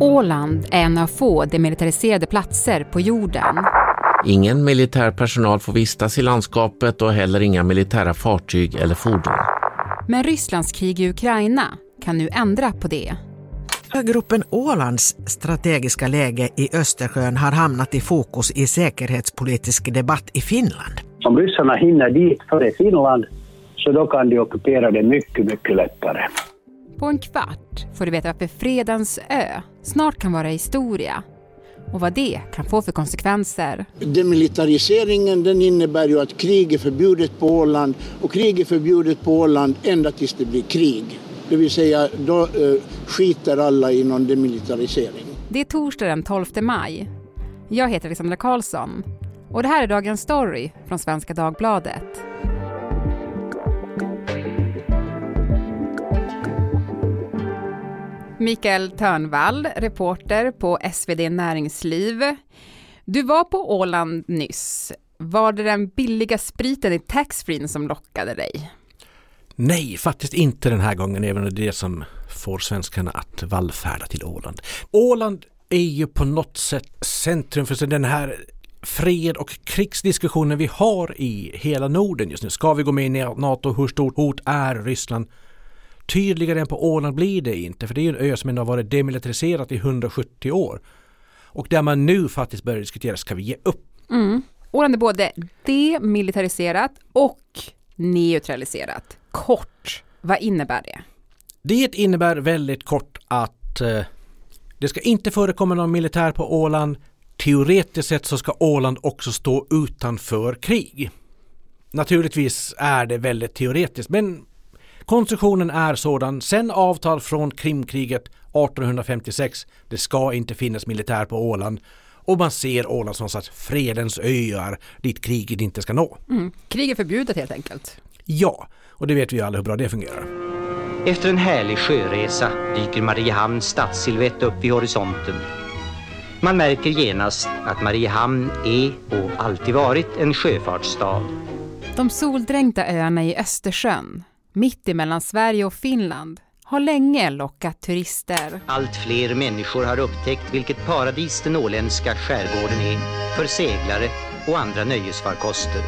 Åland är en av få demilitariserade platser på jorden. Ingen militär personal får vistas i landskapet och heller inga militära fartyg eller fordon. Men Rysslands krig i Ukraina kan nu ändra på det. Gruppen Ålands strategiska läge i Östersjön har hamnat i fokus i säkerhetspolitisk debatt i Finland. Om ryssarna hinner dit före Finland så då kan de ockupera det mycket, mycket lättare. På en kvart får du veta varför Fredens ö snart kan vara historia och vad det kan få för konsekvenser. Demilitariseringen den innebär ju att krig är förbjudet på Åland och krig är förbjudet på Åland ända tills det blir krig. Det vill säga då eh, skiter alla i någon demilitarisering. Det är torsdag den 12 maj. Jag heter Alexandra Karlsson och det här är dagens story från Svenska Dagbladet. Mikael Törnvall, reporter på SvD Näringsliv. Du var på Åland nyss. Var det den billiga spriten i taxfree som lockade dig? Nej, faktiskt inte den här gången, även om det är det som får svenskarna att vallfärda till Åland. Åland är ju på något sätt centrum för den här fred och krigsdiskussionen vi har i hela Norden just nu. Ska vi gå med i NATO? Hur stort hot är Ryssland? Tydligare än på Åland blir det inte, för det är en ö som ändå har varit demilitariserat i 170 år. Och där man nu faktiskt börjar diskutera, ska vi ge upp? Mm. Åland är både demilitariserat och neutraliserat. Kort, vad innebär det? Det innebär väldigt kort att eh, det ska inte förekomma någon militär på Åland. Teoretiskt sett så ska Åland också stå utanför krig. Naturligtvis är det väldigt teoretiskt men konstruktionen är sådan sen avtal från Krimkriget 1856. Det ska inte finnas militär på Åland och man ser Åland som sagt fredens öar dit kriget inte ska nå. Mm. Krig är förbjudet helt enkelt. Ja, och det vet vi alla hur bra det fungerar. Efter en härlig sjöresa dyker Mariehamns stadssilhuett upp vid horisonten. Man märker genast att Mariehamn är och alltid varit en sjöfartsstad. De soldränkta öarna i Östersjön, mitt emellan Sverige och Finland, har länge lockat turister. Allt fler människor har upptäckt vilket paradis den åländska skärgården är för seglare och andra nöjesfarkoster.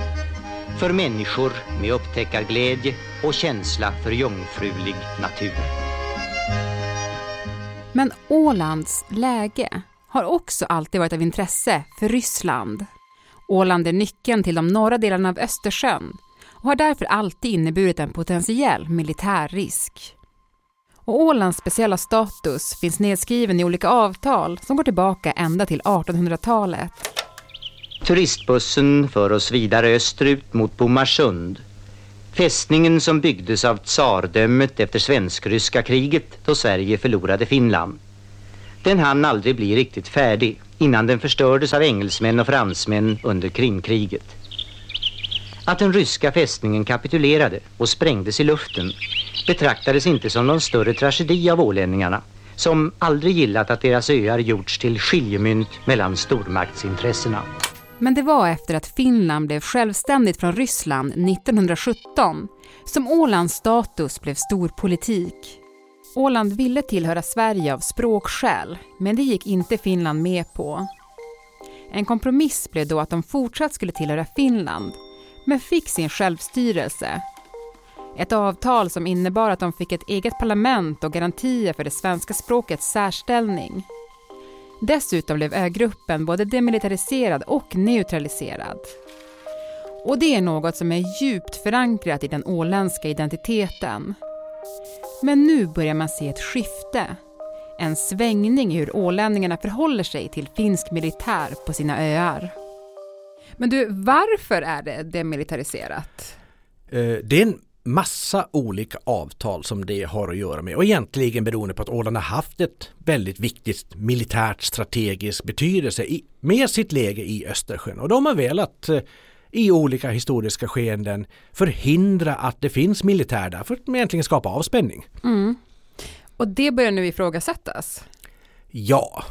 För människor med upptäckarglädje och känsla för jungfrulig natur. Men Ålands läge har också alltid varit av intresse för Ryssland. Åland är nyckeln till de norra delarna av Östersjön och har därför alltid inneburit en potentiell militärrisk. Och Ålands speciella status finns nedskriven i olika avtal som går tillbaka ända till 1800-talet. Turistbussen för oss vidare österut mot Bomarsund. Fästningen som byggdes av tsardömet efter svensk-ryska kriget då Sverige förlorade Finland. Den hann aldrig bli riktigt färdig innan den förstördes av engelsmän och fransmän under Krimkriget. Att den ryska fästningen kapitulerade och sprängdes i luften betraktades inte som någon större tragedi av ålänningarna som aldrig gillat att deras öar gjorts till skiljemynt mellan stormaktsintressena. Men det var efter att Finland blev självständigt från Ryssland 1917 som Ålands status blev stor politik. Åland ville tillhöra Sverige av språkskäl, men det gick inte Finland med på. En kompromiss blev då att de fortsatt skulle tillhöra Finland, men fick sin självstyrelse. Ett avtal som innebar att de fick ett eget parlament och garantier för det svenska språkets särställning. Dessutom blev ögruppen både demilitariserad och neutraliserad. Och det är något som är djupt förankrat i den åländska identiteten. Men nu börjar man se ett skifte. En svängning i hur ålänningarna förhåller sig till finsk militär på sina öar. Men du, varför är det demilitariserat? Eh, det är en massa olika avtal som det har att göra med och egentligen beroende på att Åland har haft ett väldigt viktigt militärt strategiskt betydelse i, med sitt läge i Östersjön och de har velat eh, i olika historiska skeenden förhindra att det finns militär där för att egentligen skapa avspänning. Mm. Och det börjar nu ifrågasättas? Ja.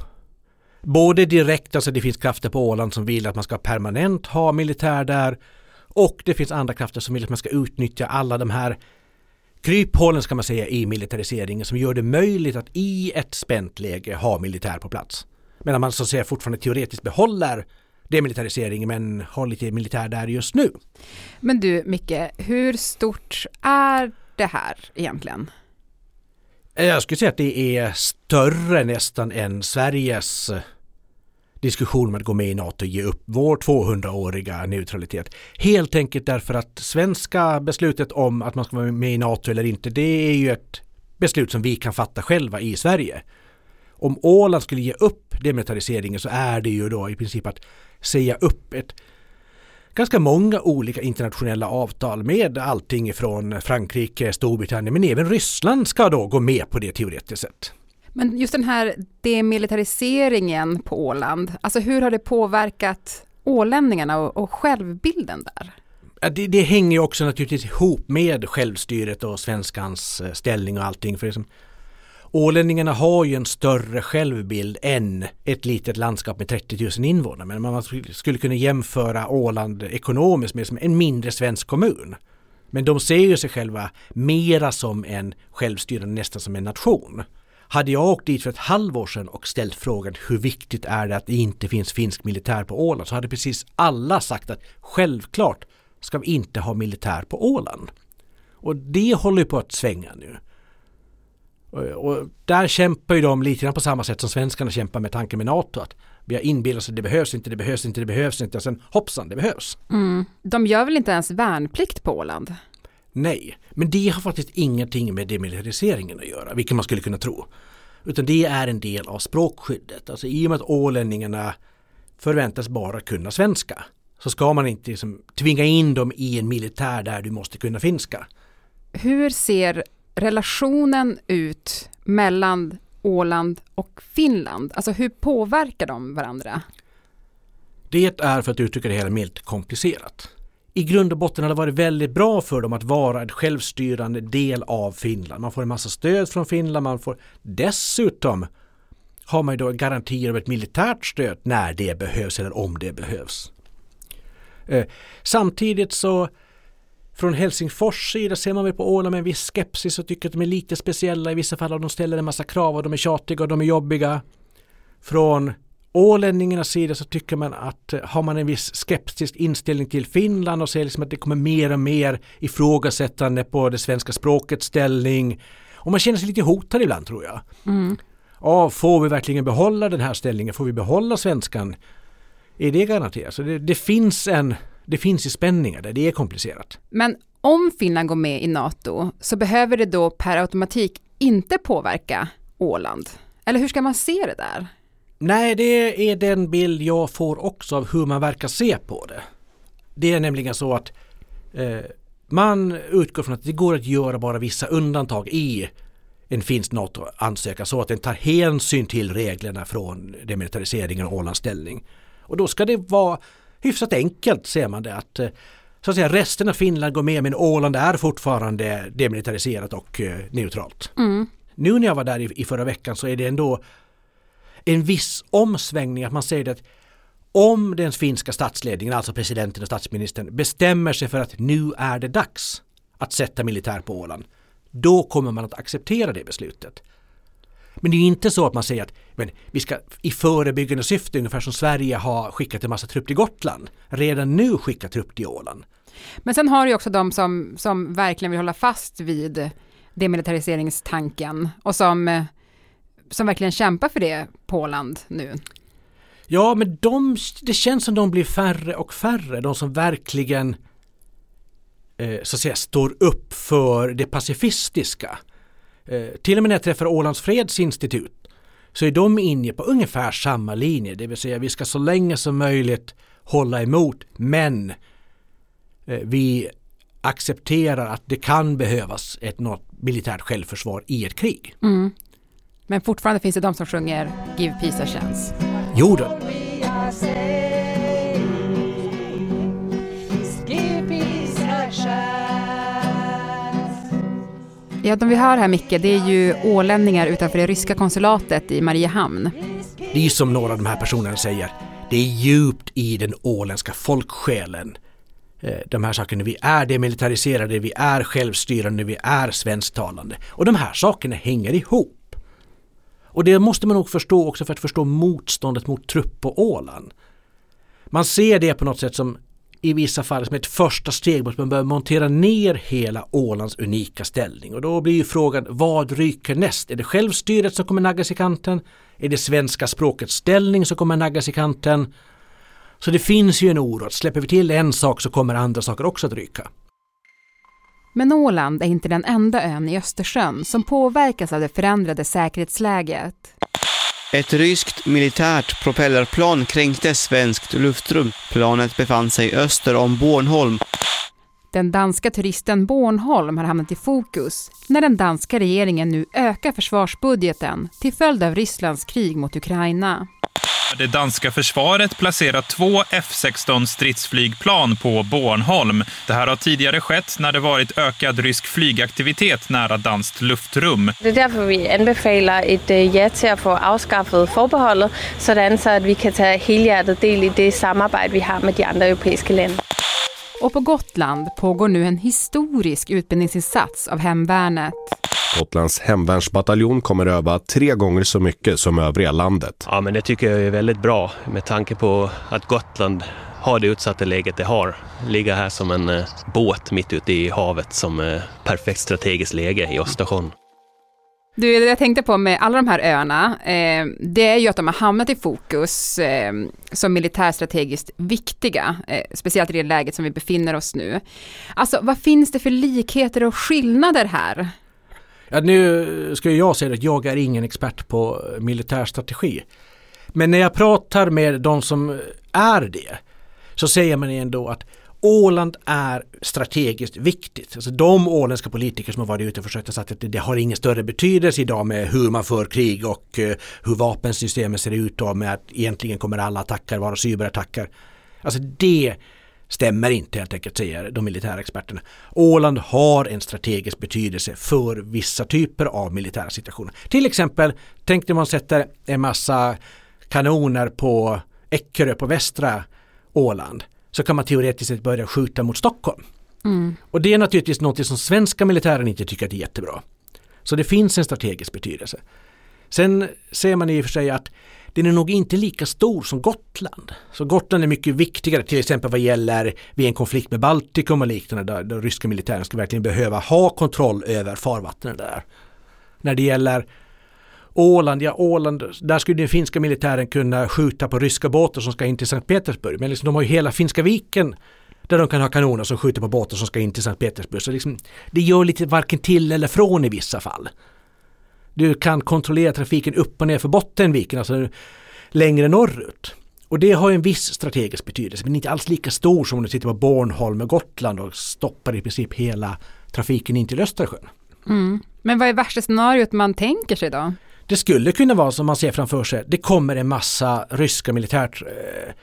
Både direkt, alltså det finns krafter på Åland som vill att man ska permanent ha militär där och det finns andra krafter som vill att man ska utnyttja alla de här kryphålen ska man säga i militariseringen som gör det möjligt att i ett spänt läge ha militär på plats. Medan man så att säga fortfarande teoretiskt behåller demilitariseringen men har lite militär där just nu. Men du Micke, hur stort är det här egentligen? Jag skulle säga att det är större nästan än Sveriges diskussion om att gå med i NATO och ge upp vår 200-åriga neutralitet. Helt enkelt därför att svenska beslutet om att man ska vara med i NATO eller inte, det är ju ett beslut som vi kan fatta själva i Sverige. Om Åland skulle ge upp demilitariseringen så är det ju då i princip att säga upp ett ganska många olika internationella avtal med allting ifrån Frankrike, Storbritannien men även Ryssland ska då gå med på det teoretiskt sett. Men just den här demilitariseringen på Åland, alltså hur har det påverkat ålänningarna och, och självbilden där? Det, det hänger också naturligtvis ihop med självstyret och svenskans eh, ställning och allting. För liksom, Ålänningarna har ju en större självbild än ett litet landskap med 30 000 invånare. Men man skulle kunna jämföra Åland ekonomiskt med som en mindre svensk kommun. Men de ser ju sig själva mera som en självstyrande, nästan som en nation. Hade jag åkt dit för ett halvår sedan och ställt frågan hur viktigt är det att det inte finns finsk militär på Åland så hade precis alla sagt att självklart ska vi inte ha militär på Åland. Och det håller på att svänga nu. Eh, och där kämpar ju de lite grann på samma sätt som svenskarna kämpar med tanken med NATO. Att vi har inbillat oss att det behövs inte, det behövs inte, det behövs inte och sen hoppsan, det behövs. Mm. De gör väl inte ens värnplikt på Åland? Nej, men det har faktiskt ingenting med demilitariseringen att göra, vilket man skulle kunna tro. Utan det är en del av språkskyddet. Alltså i och med att ålänningarna förväntas bara kunna svenska så ska man inte liksom tvinga in dem i en militär där du måste kunna finska. Hur ser relationen ut mellan Åland och Finland? Alltså hur påverkar de varandra? Det är för att uttrycka det hela milt komplicerat i grund och botten har det varit väldigt bra för dem att vara en självstyrande del av Finland. Man får en massa stöd från Finland, man får dessutom har man ju då garantier av ett militärt stöd när det behövs eller om det behövs. Eh, samtidigt så från Helsingfors sida ser man väl på Åland med en viss skepsis och tycker att de är lite speciella. I vissa fall och de ställer en massa krav och de är tjatiga och de är jobbiga. Från ålänningarnas sida så tycker man att eh, har man en viss skeptisk inställning till Finland och ser liksom att det kommer mer och mer ifrågasättande på det svenska språkets ställning. Och man känner sig lite hotad ibland tror jag. Mm. Ja, får vi verkligen behålla den här ställningen? Får vi behålla svenskan? Är det garanterat? Så det, det finns en det finns ju spänningar där, det är komplicerat. Men om Finland går med i NATO så behöver det då per automatik inte påverka Åland? Eller hur ska man se det där? Nej, det är den bild jag får också av hur man verkar se på det. Det är nämligen så att eh, man utgår från att det går att göra bara vissa undantag i en finsk NATO-ansökan så att den tar hänsyn till reglerna från demilitariseringen och Ålands ställning. Och då ska det vara hyfsat enkelt ser man det att eh, så att säga resten av Finland går med men Åland är fortfarande demilitariserat och eh, neutralt. Mm. Nu när jag var där i, i förra veckan så är det ändå en viss omsvängning att man säger att om den finska statsledningen, alltså presidenten och statsministern, bestämmer sig för att nu är det dags att sätta militär på Åland, då kommer man att acceptera det beslutet. Men det är inte så att man säger att men vi ska i förebyggande syfte, ungefär som Sverige har skickat en massa trupp till Gotland, redan nu skicka trupp till Åland. Men sen har du också de som, som verkligen vill hålla fast vid demilitariseringstanken och som eh, som verkligen kämpar för det på Åland nu? Ja, men de, det känns som de blir färre och färre, de som verkligen eh, så att säga står upp för det pacifistiska. Eh, till och med när jag träffar Ålands fredsinstitut så är de inne på ungefär samma linje, det vill säga vi ska så länge som möjligt hålla emot men eh, vi accepterar att det kan behövas ett något militärt självförsvar i ett krig. Mm. Men fortfarande finns det de som sjunger Give Peace a Chance. Jo då. Ja, de vi hör här Micke, det är ju ålänningar utanför det ryska konsulatet i Mariehamn. Det är som några av de här personerna säger, det är djupt i den åländska folksjälen. eh, de här sakerna. Vi är demilitariserade, vi är självstyrande, vi är svensktalande. Och de här sakerna hänger ihop. Och det måste man nog förstå också för att förstå motståndet mot trupp på Åland. Man ser det på något sätt som i vissa fall som ett första steg mot att man börjar montera ner hela Ålands unika ställning. Och då blir ju frågan vad ryker näst? Är det självstyret som kommer naggas i kanten? Är det svenska språkets ställning som kommer naggas i kanten? Så det finns ju en oro att släpper vi till en sak så kommer andra saker också att ryka. Men Åland är inte den enda ön i Östersjön som påverkas av det förändrade säkerhetsläget. Ett ryskt militärt propellerplan kränkte svenskt luftrum. Planet befann sig öster om Bornholm. Den danska turisten Bornholm har hamnat i fokus när den danska regeringen nu ökar försvarsbudgeten till följd av Rysslands krig mot Ukraina. Det danska försvaret placerar två F-16 stridsflygplan på Bornholm. Det här har tidigare skett när det varit ökad rysk flygaktivitet nära danskt luftrum. Det är därför vi anbefaler ett øh, ja till att få avskaffat förbehållet så att vi kan ta helhjärtat del i det samarbete vi har med de andra europeiska länderna. Och på Gotland pågår nu en historisk utbildningsinsats av hemvärnet. Gotlands hemvärnsbataljon kommer öva tre gånger så mycket som övriga landet. Ja, men det tycker jag är väldigt bra med tanke på att Gotland har det utsatta läget det har. Ligga här som en eh, båt mitt ute i havet som eh, perfekt strategiskt läge i Östersjön. Du, det jag tänkte på med alla de här öarna, eh, det är ju att de har hamnat i fokus eh, som militärstrategiskt viktiga, eh, speciellt i det läget som vi befinner oss nu. Alltså, vad finns det för likheter och skillnader här? Ja, nu ska jag säga att jag är ingen expert på militärstrategi. Men när jag pratar med de som är det så säger man ändå att Åland är strategiskt viktigt. Alltså de åländska politiker som har varit ute och försökt säga att det, har ingen större betydelse idag med hur man för krig och eh, hur vapensystemet ser ut och med att egentligen kommer alla attacker vara cyberattacker. Alltså det stämmer inte helt enkelt säger de militära experterna. Åland har en strategisk betydelse för vissa typer av militära situationer. Till exempel tänkte man sätter en massa kanoner på Eckerö på västra Åland så kan man teoretiskt sett börja skjuta mot Stockholm. Mm. Och det är naturligtvis något som svenska militären inte tycker är jättebra. Så det finns en strategisk betydelse. Sen ser man i och för sig att den är nog inte lika stor som Gotland. Så Gotland är mycket viktigare till exempel vad gäller vid en konflikt med Baltikum och liknande där den ryska militären ska verkligen behöva ha kontroll över farvattnen där. När det gäller Åland, ja Åland, där skulle den finska militären kunna skjuta på ryska båtar som ska in till Sankt Petersburg. Men liksom, de har ju hela Finska viken där de kan ha kanoner som skjuter på båtar som ska in till Sankt Petersburg. Så liksom, det gör lite varken till eller från i vissa fall. Du kan kontrollera trafiken upp och ner för Bottenviken, alltså längre norrut. Och det har en viss strategisk betydelse, men inte alls lika stor som om du sitter på Bornholm och Gotland och stoppar i princip hela trafiken in till Östersjön. Mm. Men vad är värsta scenariot man tänker sig då? Det skulle kunna vara som man ser framför sig, det kommer en massa ryska militärt eh,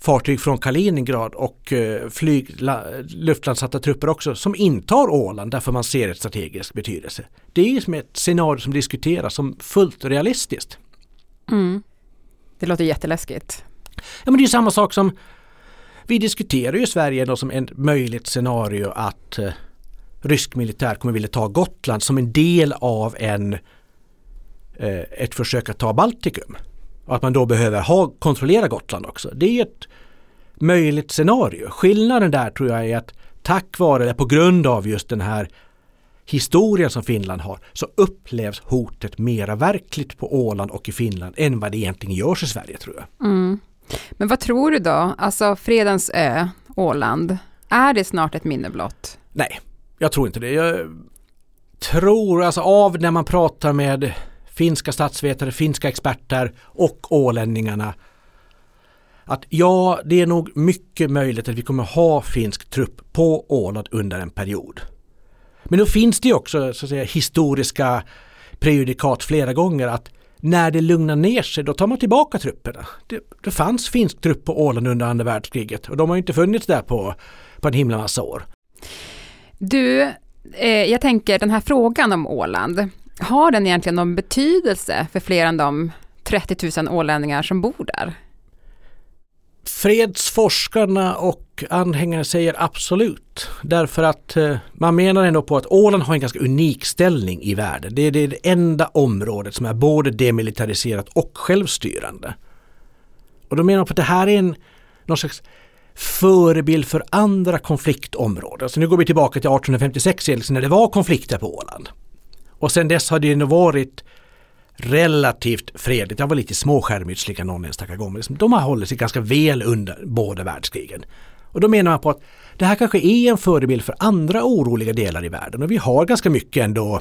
fartyg från Kaliningrad och eh, flyg, la, luftlandsatta trupper också som intar Åland därför man ser ett strategisk betydelse. Det är ju som ett scenario som diskuteras som fullt realistiskt. Mm. Det låter jätteläskigt. Ja men det är samma sak som vi diskuterar ju Sverige då som ett möjligt scenario att eh, rysk militär kommer vilja ta Gotland som en del av en eh, ett försök att ta Baltikum. Och att man då behöver ha, kontrollera Gotland också. Det är ett möjligt scenario. Skillnaden där tror jag är att tack vare, eller på grund av just den här historien som Finland har så upplevs hotet mera verkligt på Åland och i Finland än vad det egentligen görs i Sverige tror jag. Mm. Men vad tror du då? Alltså Fredens ö, Åland, är det snart ett minne blott? Nej, jag tror inte det. Jag tror alltså av när man pratar med finska statsvetare, finska experter och ålänningarna att ja, det är nog mycket möjligt att vi kommer ha finsk trupp på Åland under en period. Men då finns det ju också så att säga, historiska prejudikat flera gånger att när det lugnar ner sig då tar man tillbaka trupperna. Det, det fanns finsk trupp på Åland under andra världskriget och de har inte funnits där på, på en himla massa år. Du, eh, jag tänker den här frågan om Åland, har den egentligen någon betydelse för fler än de 30 000 ålänningar som bor där? Fredsforskarna och anhängare säger absolut. Därför att eh, man menar ändå på att Åland har en ganska unik ställning i världen. Det är det enda området som är både demilitariserat och självstyrande. Och då menar man på att det här är en någon slags förebild för andra konfliktområden. Så nu går vi tillbaka till 1856 när det var konflikter på Åland. Och sen dess har det ju varit relativt fredligt. Det var lite småskärmytsliga någon enstaka gång. Men liksom, de har hållit sig ganska väl under båda världskrigen. Och då menar man på att det här kanske är en förebild för andra oroliga delar i världen. Och vi har ganska mycket ändå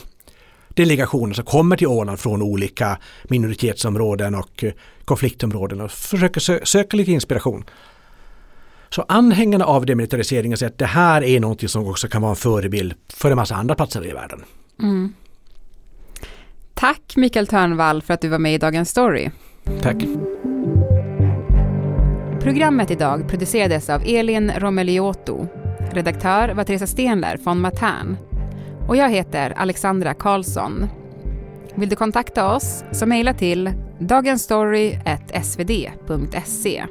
delegationer som kommer till Åland från olika minoritetsområden och eh, konfliktområden och försöker sö söka lite inspiration. Så anhängarna av demilitariseringen säger att det här är någonting som också kan vara en förebild för en massa andra platser i världen. Mm. Tack Mikael Törnvall för att du var med i Dagens Story. Tack. Programmet idag producerades av Elin Romeliotto. Redaktör var Teresa Stenler från Matern. Och jag heter Alexandra Karlsson. Vill du kontakta oss så mejla till dagensstory.svd.se.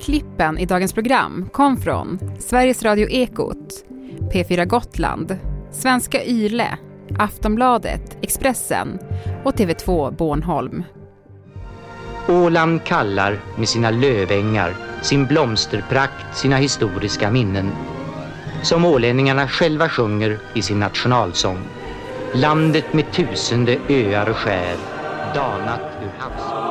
Klippen i dagens program kom från Sveriges Radio Ekot, P4 Gotland, Svenska Yle Aftonbladet, Expressen och TV2 Bornholm. Åland kallar med sina lövängar, sin blomsterprakt, sina historiska minnen. Som ålänningarna själva sjunger i sin nationalsång. Landet med tusende öar och skär, danat ur havs...